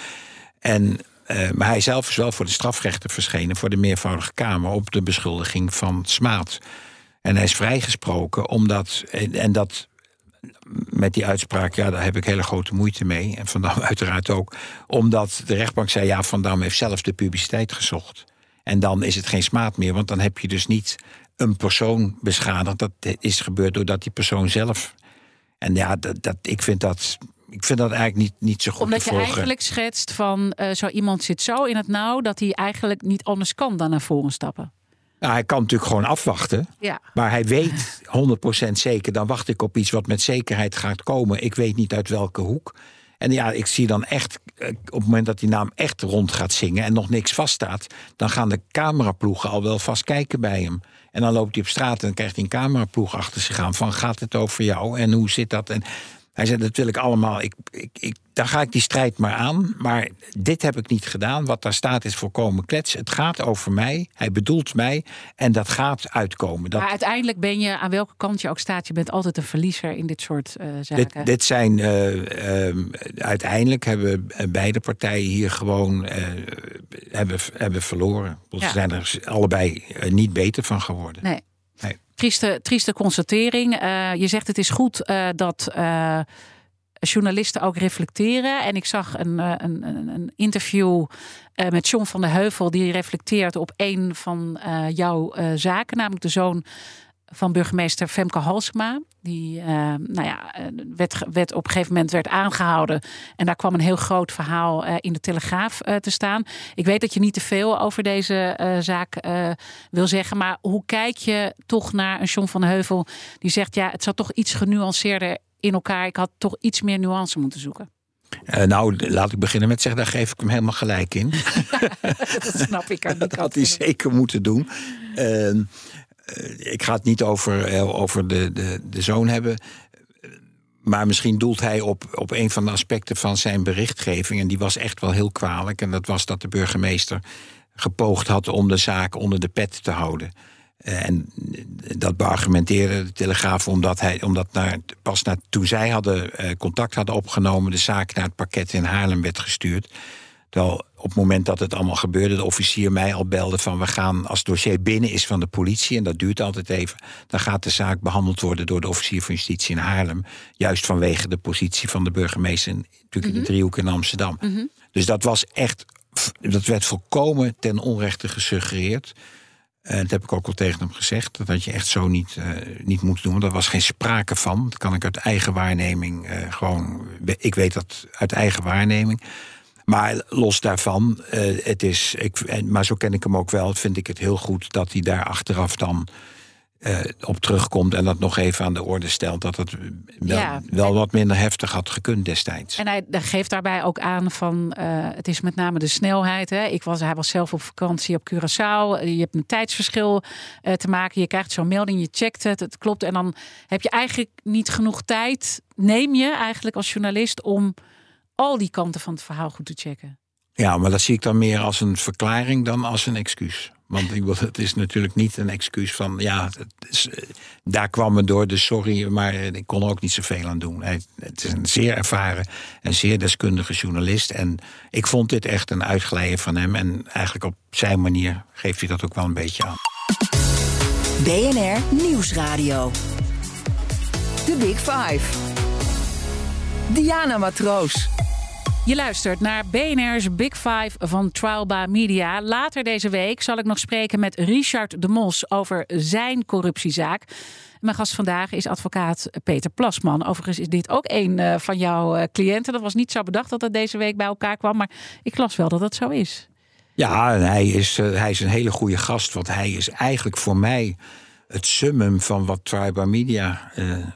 En, uh, maar hij zelf is wel voor de strafrechter verschenen... voor de meervoudige Kamer op de beschuldiging van smaad. En hij is vrijgesproken omdat... en dat met die uitspraak, ja, daar heb ik hele grote moeite mee. En Van Dam uiteraard ook. Omdat de rechtbank zei, ja, Van Dam heeft zelf de publiciteit gezocht. En dan is het geen smaad meer, want dan heb je dus niet een persoon beschadigd. Dat is gebeurd doordat die persoon zelf. En ja, dat, dat, ik, vind dat, ik vind dat eigenlijk niet, niet zo goed Omdat je eigenlijk schetst van uh, zo iemand zit zo in het nauw dat hij eigenlijk niet anders kan dan naar voren stappen. Nou, hij kan natuurlijk gewoon afwachten. Ja. Maar hij weet 100% zeker, dan wacht ik op iets wat met zekerheid gaat komen. Ik weet niet uit welke hoek. En ja, ik zie dan echt, eh, op het moment dat die naam echt rond gaat zingen en nog niks vaststaat, dan gaan de cameraploegen al wel vast kijken bij hem. En dan loopt hij op straat en dan krijgt hij een cameraploeg achter zich aan van gaat het over jou en hoe zit dat? En hij zei, dat wil ik allemaal. Ik, ik, ik, daar ga ik die strijd maar aan. Maar dit heb ik niet gedaan. Wat daar staat is volkomen klets. Het gaat over mij. Hij bedoelt mij. En dat gaat uitkomen. Dat... Maar uiteindelijk ben je, aan welke kant je ook staat... je bent altijd een verliezer in dit soort uh, zaken. Dit, dit zijn... Uh, uh, uiteindelijk hebben beide partijen hier gewoon hebben, hebben verloren. Ja. Ze zijn er allebei niet beter van geworden. Nee. Trieste, trieste constatering. Uh, je zegt het is goed uh, dat uh, journalisten ook reflecteren. En ik zag een, een, een interview met John van der Heuvel. Die reflecteert op een van jouw zaken. Namelijk de zoon van burgemeester Femke Halsema. Die uh, nou ja, werd, werd op een gegeven moment werd aangehouden. En daar kwam een heel groot verhaal uh, in de Telegraaf uh, te staan. Ik weet dat je niet te veel over deze zaak wil zeggen. Maar hoe kijk je toch naar een John van Heuvel die zegt... ja, het zat toch iets genuanceerder in elkaar. Ik had toch iets meer nuance moeten zoeken. Uh, nou, laat ik beginnen met zeggen, daar geef ik hem helemaal gelijk in. dat snap ik. dat had hij zeker moeten doen. Uh, eh, ik ga het niet over, eh, over de, de, de zoon hebben. Maar misschien doelt hij op, op een van de aspecten van zijn berichtgeving. En die was echt wel heel kwalijk. En dat was dat de burgemeester gepoogd had om de zaak onder de pet te houden. Eh, en dat beargumenteerde de Telegraaf omdat hij, omdat naar, pas na, toen zij hadden, contact hadden opgenomen, de zaak naar het pakket in Haarlem werd gestuurd. Terwijl op het moment dat het allemaal gebeurde, de officier mij al belde van we gaan als het dossier binnen is van de politie, en dat duurt altijd even, dan gaat de zaak behandeld worden door de officier van justitie in Haarlem. Juist vanwege de positie van de burgemeester natuurlijk in de mhm. driehoek in Amsterdam. Mhm. Dus dat was echt, dat werd volkomen ten onrechte gesuggereerd. En dat heb ik ook al tegen hem gezegd. Dat had je echt zo niet, uh, niet moeten doen. Er was geen sprake van. Dat kan ik uit eigen waarneming uh, gewoon. Ik weet dat uit eigen waarneming. Maar los daarvan, uh, het is, ik, maar zo ken ik hem ook wel, vind ik het heel goed dat hij daar achteraf dan uh, op terugkomt en dat nog even aan de orde stelt, dat het wel, wel wat minder heftig had gekund destijds. En hij, geeft daarbij ook aan van uh, het is met name de snelheid. Hè. Ik was, hij was zelf op vakantie op Curaçao. Je hebt een tijdsverschil uh, te maken. Je krijgt zo'n melding, je checkt het, het klopt. En dan heb je eigenlijk niet genoeg tijd. Neem je eigenlijk als journalist om al die kanten van het verhaal goed te checken. Ja, maar dat zie ik dan meer als een verklaring dan als een excuus. Want het is natuurlijk niet een excuus van ja, is, eh, daar kwam het door, dus sorry, maar ik kon er ook niet zoveel aan doen. Hij, het is een zeer ervaren en zeer deskundige journalist. En ik vond dit echt een uitglijden van hem. En eigenlijk op zijn manier geeft hij dat ook wel een beetje aan. BNR Nieuwsradio. The Big Five. Diana Matroos. Je luistert naar BNR's Big Five van Trialba Media. Later deze week zal ik nog spreken met Richard de Mos over zijn corruptiezaak. Mijn gast vandaag is advocaat Peter Plasman. Overigens is dit ook een eh, van jouw eh, cliënten. Dat was niet zo bedacht dat het deze week bij elkaar kwam, maar ik las wel dat dat zo is. Ja, hij is, eh, hij is een hele goede gast, want hij is eigenlijk voor mij het summum van wat Trialba Media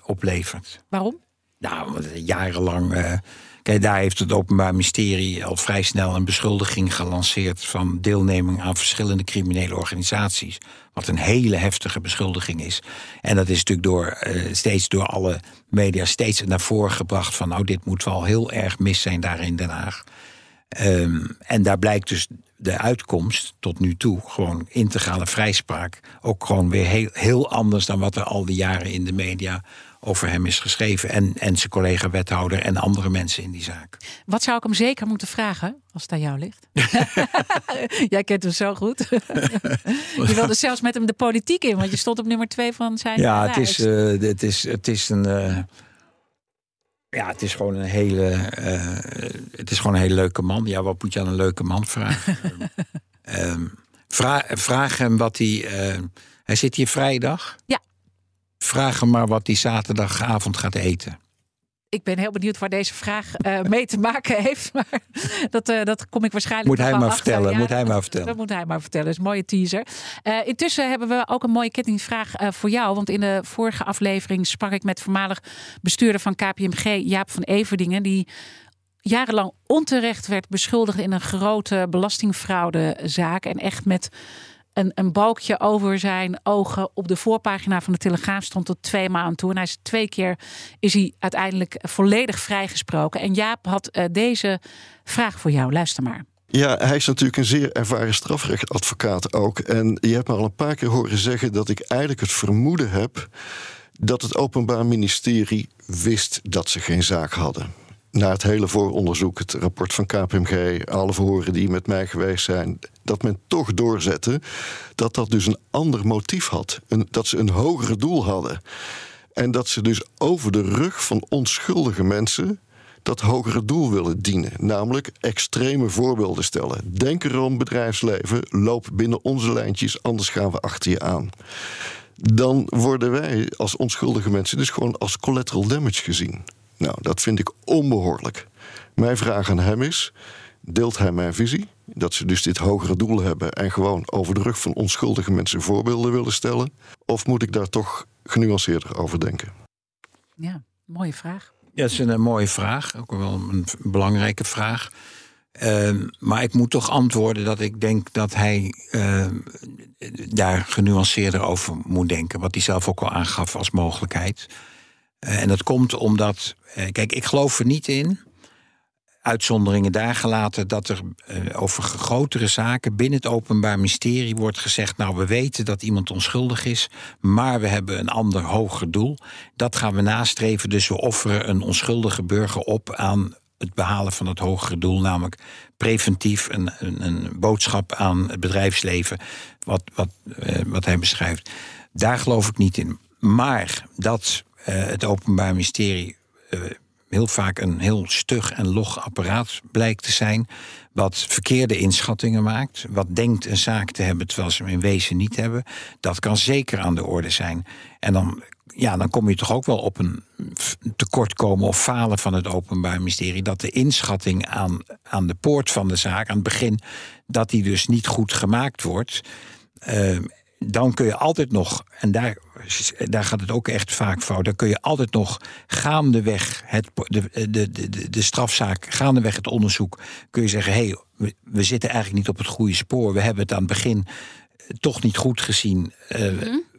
oplevert. Waarom? Nou, jarenlang Kijk, daar heeft het Openbaar Ministerie al vrij snel een beschuldiging gelanceerd van deelneming aan verschillende criminele organisaties. Wat een hele heftige beschuldiging is. En dat is natuurlijk door, uh, steeds door alle media steeds naar voren gebracht van nou, dit moet wel heel erg mis zijn daar in Den Haag. Um, en daar blijkt dus de uitkomst tot nu toe, gewoon integrale vrijspraak, ook gewoon weer heel, heel anders dan wat er al die jaren in de media over hem is geschreven. En, en zijn collega-wethouder en andere mensen in die zaak. Wat zou ik hem zeker moeten vragen als het aan jou ligt? Jij kent hem zo goed. je wilde zelfs met hem de politiek in, want je stond op nummer twee van zijn. Ja, het is, uh, het, is, het is een. Uh, ja, het is gewoon een hele. Uh, het is gewoon een hele leuke man. Ja, wat moet je aan een leuke man vragen? um, vraag, vraag hem wat hij. hij zit hier vrijdag. Ja. Vraag hem maar wat hij zaterdagavond gaat eten. Ik ben heel benieuwd waar deze vraag uh, mee te maken heeft. Maar dat, uh, dat kom ik waarschijnlijk moet hij maar vertellen. Ja, moet hij maar vertellen. Dat moet hij maar vertellen. Dat is een mooie teaser. Uh, intussen hebben we ook een mooie kettingvraag voor jou. Want in de vorige aflevering sprak ik met voormalig bestuurder van KPMG, Jaap van Everdingen. Die jarenlang onterecht werd beschuldigd in een grote belastingfraudezaak. En echt met een, een balkje over zijn ogen op de voorpagina van de Telegraaf stond tot twee maanden toe. En hij is twee keer is hij uiteindelijk volledig vrijgesproken. En Jaap had uh, deze vraag voor jou. Luister maar. Ja, hij is natuurlijk een zeer ervaren strafrechtadvocaat ook. En je hebt me al een paar keer horen zeggen dat ik eigenlijk het vermoeden heb dat het Openbaar Ministerie wist dat ze geen zaak hadden na het hele vooronderzoek, het rapport van KPMG, alle verhoren die met mij geweest zijn, dat men toch doorzette dat dat dus een ander motief had. Een, dat ze een hogere doel hadden. En dat ze dus over de rug van onschuldige mensen dat hogere doel willen dienen. Namelijk extreme voorbeelden stellen. Denk erom, bedrijfsleven, loop binnen onze lijntjes, anders gaan we achter je aan. Dan worden wij als onschuldige mensen dus gewoon als collateral damage gezien. Nou, dat vind ik onbehoorlijk. Mijn vraag aan hem is: deelt hij mijn visie? Dat ze dus dit hogere doel hebben en gewoon over de rug van onschuldige mensen voorbeelden willen stellen? Of moet ik daar toch genuanceerder over denken? Ja, mooie vraag. Ja, dat is een, mooie vraag. Ook wel een belangrijke vraag. Uh, maar ik moet toch antwoorden dat ik denk dat hij uh, daar genuanceerder over moet denken. Wat hij zelf ook al aangaf als mogelijkheid. Uh, en dat komt omdat eh, kijk, ik geloof er niet in, uitzonderingen daar gelaten, dat er uh, over grotere zaken binnen het Openbaar Ministerie wordt gezegd: Nou, we weten dat iemand onschuldig is, maar we hebben een ander hoger doel. Dat gaan we nastreven, dus we offeren een onschuldige burger op aan het behalen van het hogere doel, namelijk preventief een, een, een boodschap aan het bedrijfsleven, wat, wat, uh, wat hij beschrijft. Daar geloof ik niet in. Maar dat het Openbaar Ministerie heel vaak een heel stug en log apparaat blijkt te zijn. Wat verkeerde inschattingen maakt. Wat denkt een zaak te hebben terwijl ze hem in wezen niet hebben. Dat kan zeker aan de orde zijn. En dan, ja, dan kom je toch ook wel op een tekortkomen of falen van het Openbaar Ministerie. Dat de inschatting aan, aan de poort van de zaak, aan het begin, dat die dus niet goed gemaakt wordt. Uh, dan kun je altijd nog, en daar, daar gaat het ook echt vaak fout, dan kun je altijd nog gaandeweg het, de, de, de, de strafzaak, gaandeweg het onderzoek, kun je zeggen: hé, hey, we, we, zitten eigenlijk niet op het goede spoor. We hebben het aan het begin toch niet goed gezien. Uh,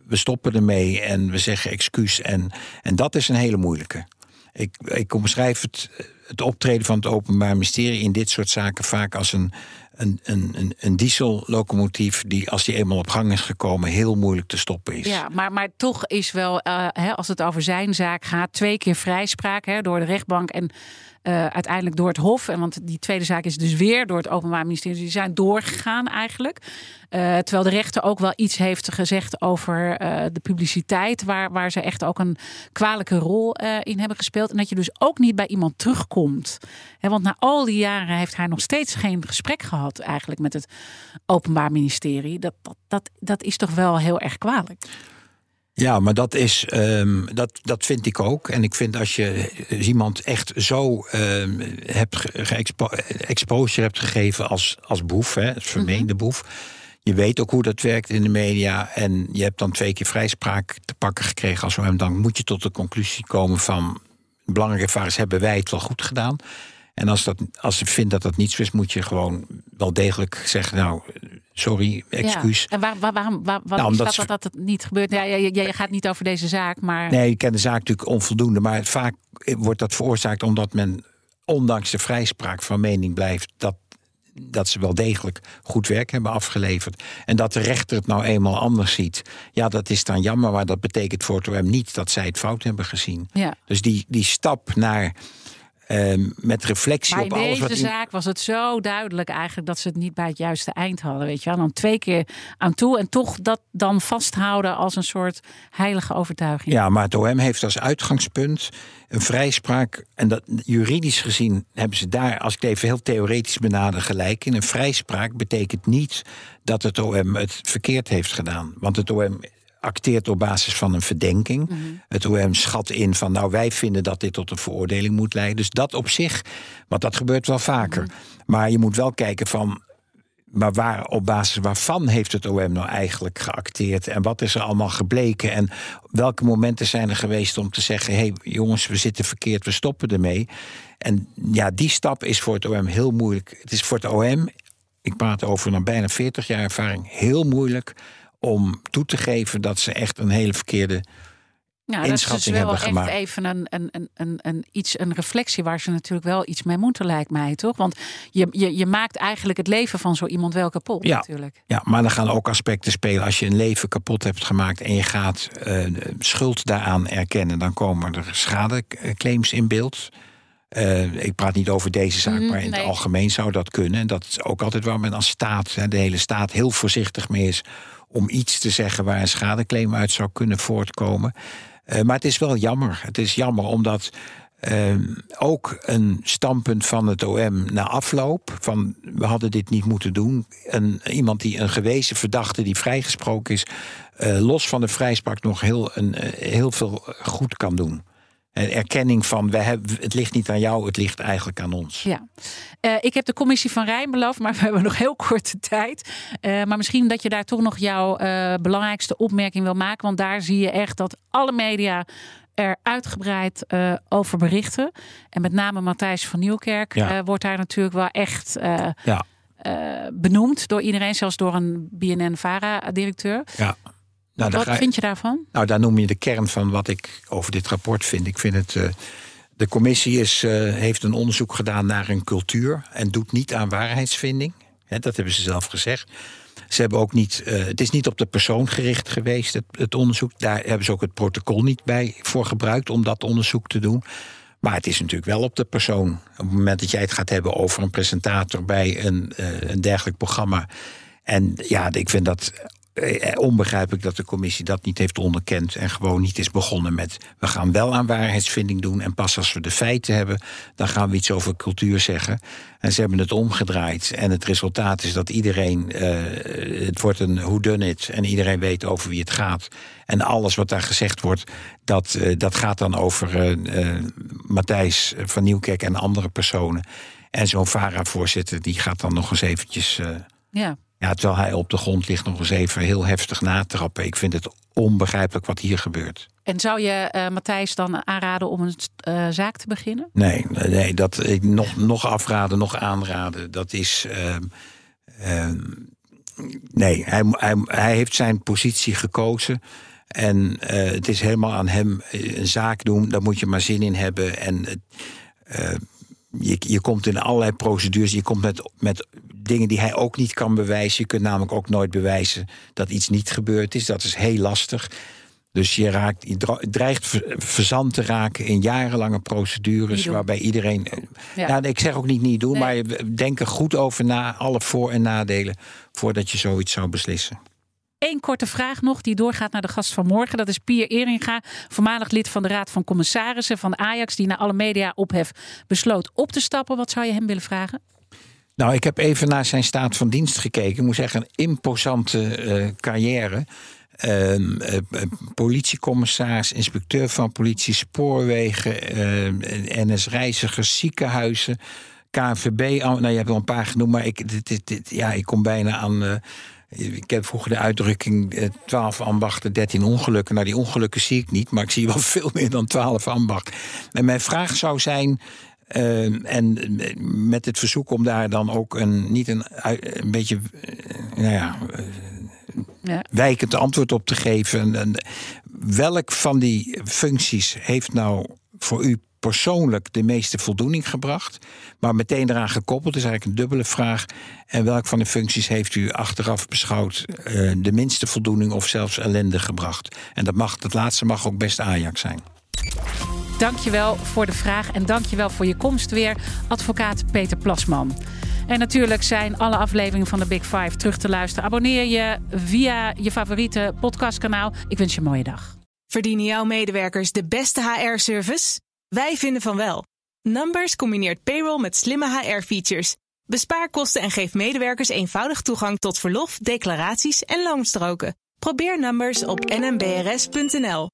We stoppen ermee en we zeggen excuus. En, en dat is een hele moeilijke. Ik, ik omschrijf het, het optreden van het Openbaar Ministerie in dit soort zaken vaak als een, een, een, een diesellocomotief die, als die eenmaal op gang is gekomen, heel moeilijk te stoppen is. Ja, maar, maar toch is wel, hè, als het over zijn zaak gaat, twee keer vrijspraak hè, door de rechtbank en uh, uiteindelijk door het Hof. En want die tweede zaak is dus weer door het Openbaar Ministerie. Die zijn doorgegaan eigenlijk. Uh, terwijl de rechter ook wel iets heeft gezegd over de publiciteit. Waar, waar ze echt ook een kwalijke rol in hebben gespeeld. En dat je dus ook niet bij iemand terugkomt. He, want na al die jaren heeft hij nog steeds geen gesprek gehad eigenlijk met het Openbaar Ministerie. Dat, dat, dat, dat is toch wel heel erg kwalijk. Ja, maar dat, is, um, dat, dat vind ik ook. En ik vind als je iemand echt zo um, hebt geëxpo exposure hebt gegeven als, als boef, hè, als vermeende mhm. boef. Je weet ook hoe dat werkt in de media. En je hebt dan twee keer vrijspraak te pakken gekregen als hem. Dan moet je tot de conclusie komen van belangrijke ervaring hebben wij het wel goed gedaan. En als, dat, als je vindt dat dat niet zo is, moet je gewoon wel degelijk zeggen: Nou, sorry, excuus. Ja. En waar, waar, waarom waar, nou, is dat, dat dat niet gebeurt? Ja, je, je, je, gaat niet over deze zaak, maar. Nee, ik ken de zaak natuurlijk onvoldoende. Maar vaak wordt dat veroorzaakt omdat men, ondanks de vrijspraak van mening blijft, dat, dat ze wel degelijk goed werk hebben afgeleverd. En dat de rechter het nou eenmaal anders ziet. Ja, dat is dan jammer, maar dat betekent voor het OM niet dat zij het fout hebben gezien. Ja. Dus die, die stap naar Ehm, met reflectie maar op alles. In deze zaak was het zo duidelijk eigenlijk dat ze het niet bij het juiste eind hadden. Weet je wel? Dan twee keer aan toe en toch dat dan vasthouden als een soort heilige overtuiging. Ja, maar het OM heeft als uitgangspunt een vrijspraak. En dat juridisch gezien hebben ze daar, als ik het even heel theoretisch benader, gelijk in. Een vrijspraak betekent niet dat het OM het verkeerd heeft gedaan. Want het OM acteert op basis van een verdenking. Mhm. Het OM schat in van nou wij vinden dat dit tot een veroordeling moet leiden. Dus dat op zich, want dat gebeurt wel vaker. Mhm. Maar je moet wel kijken van maar waar, op basis waarvan heeft het OM nou eigenlijk geacteerd? En wat is er allemaal gebleken? En welke momenten zijn er geweest om te zeggen: hé hey, jongens, we zitten verkeerd, we stoppen ermee? En ja, die stap is voor het OM heel moeilijk. Het is voor het OM, ik praat over een bijna 40 jaar ervaring, heel moeilijk om toe te geven dat ze echt een hele verkeerde nou, inschatting hebben gemaakt. Dat is wel echt even een, een, een, een, iets, een reflectie waar ze natuurlijk wel iets mee moeten, lijkt mij, toch? Want je, je, je maakt eigenlijk het leven van zo iemand wel kapot, ja, natuurlijk. Ja, maar dan gaan ook aspecten spelen. Als je een leven kapot hebt gemaakt en je gaat uh, schuld daaraan erkennen, dan komen er schadeclaims in beeld. Uh, ik praat niet over deze zaak, mm, maar in het algemeen zou dat kunnen. En dat is ook altijd waar men als staat, de hele staat, heel voorzichtig mee is om iets te zeggen waar een schadeclaim uit zou kunnen voortkomen. Uh, maar het is wel jammer. Het is jammer omdat uh, ook een standpunt van het OM na afloop van we hadden dit niet moeten doen. Een, iemand die een gewezen verdachte die vrijgesproken is, uh, los van de vrijspraak nog heel, een, heel veel goed kan doen. Erkenning van we hebben, het ligt niet aan jou, het ligt eigenlijk aan ons. Ja, uh, ik heb de commissie van Rijn beloofd, maar we hebben nog heel korte tijd. Uh, maar misschien dat je daar toch nog jouw uh, belangrijkste opmerking wil maken. Want daar zie je echt dat alle media er uitgebreid over berichten. En met name Matthijs van Nieuwkerk ja. wordt daar natuurlijk wel echt ja. benoemd door iedereen, zelfs door een BNN-Vara-directeur. Ja. Nou, wat vind je daarvan? Nou, daar noem je de kern van wat ik over dit rapport vind. Ik vind het. Uh, de commissie is, uh, heeft een onderzoek gedaan naar een cultuur en doet niet aan waarheidsvinding. He, dat hebben ze zelf gezegd. Ze hebben ook niet, uh, het is niet op de persoon gericht geweest, het, het, onderzoek. Daar hebben ze ook het protocol niet bij voor gebruikt om dat onderzoek te doen. Maar het is natuurlijk wel op de persoon. Op het moment dat jij het gaat hebben over een presentator bij een, een dergelijk programma. En ja, ik vind dat eh, eh, onbegrijpelijk dat de commissie dat niet heeft onderkend en gewoon niet is begonnen met we gaan wel aan waarheidsvinding doen en pas als we de feiten hebben, dan gaan we iets over cultuur zeggen. En ze hebben het omgedraaid en het resultaat is dat iedereen, uh, het wordt een who done it en iedereen weet over wie het gaat. En alles wat daar gezegd wordt, dat, dat gaat dan over uh, Matthijs van Nieuwkerk en andere personen. En zo'n VARA-voorzitter die gaat dan nog eens eventjes... ja Ja, terwijl hij op de grond ligt nog eens even heel heftig natrappen. Ik vind het onbegrijpelijk wat hier gebeurt. En zou je uh, Matthijs dan aanraden om een uh, zaak te beginnen? Nee, nee dat, ik, nog, nog afraden, nog aanraden. Dat is. Uh, nee, hij, hij, hij heeft zijn positie gekozen. En het is helemaal aan hem een zaak doen. Daar moet je maar zin in hebben. En je, je komt in allerlei procedures. Je komt met, met dingen die hij ook niet kan bewijzen. Je kunt namelijk ook nooit bewijzen dat iets niet gebeurd is. Dat is heel lastig. Dus je, raakt, je dreigt verzand te raken in jarenlange procedures waarbij iedereen. Eh, ja. Nou, ik zeg ook niet niet doen, maar denk er goed over na, alle voor- en nadelen, voordat je zoiets zou beslissen. Eén korte vraag nog, die doorgaat naar de gast van morgen. Dat is Pier Eringa, voormalig lid van de Raad van Commissarissen van Ajax, die na alle media ophef besloot op te stappen. Wat zou je hem willen vragen? Nou, ik heb even naar zijn staat van dienst gekeken. Ik moet zeggen, een imposante uh, carrière. Uh, uh, politiecommissaris, inspecteur van politie, spoorwegen, NS-reizigers, ziekenhuizen, KNVB. Nou, je hebt wel een paar genoemd, maar ik, dit, dit, ja, ik kom bijna aan. ik heb vroeger de uitdrukking 12 ambachten, 13 ongelukken. Nou, die ongelukken zie ik niet, maar ik zie wel veel meer dan 12 ambachten. En mijn vraag zou zijn. Uh, en met het verzoek om daar dan ook een, niet een, een beetje, nou ja, ja. wijkend antwoord op te geven. En welk van die functies heeft nou voor u persoonlijk de meeste voldoening gebracht? Maar meteen eraan gekoppeld is eigenlijk een dubbele vraag. En welk van de functies heeft u achteraf beschouwd uh, de minste voldoening of zelfs ellende gebracht? En dat, mag, dat laatste mag ook best Ajax zijn. Dankjewel voor de vraag en dankjewel voor je komst weer, advocaat Peter Plasman. En natuurlijk zijn alle afleveringen van de Big Five terug te luisteren. Abonneer je via je favoriete podcastkanaal. Ik wens je een mooie dag. Verdienen jouw medewerkers de beste HR-service? Wij vinden van wel. Numbers combineert payroll met slimme HR-features. Bespaar kosten en geef medewerkers eenvoudig toegang tot verlof, declaraties en loonstroken. Probeer Numbers op nmbrs.nl.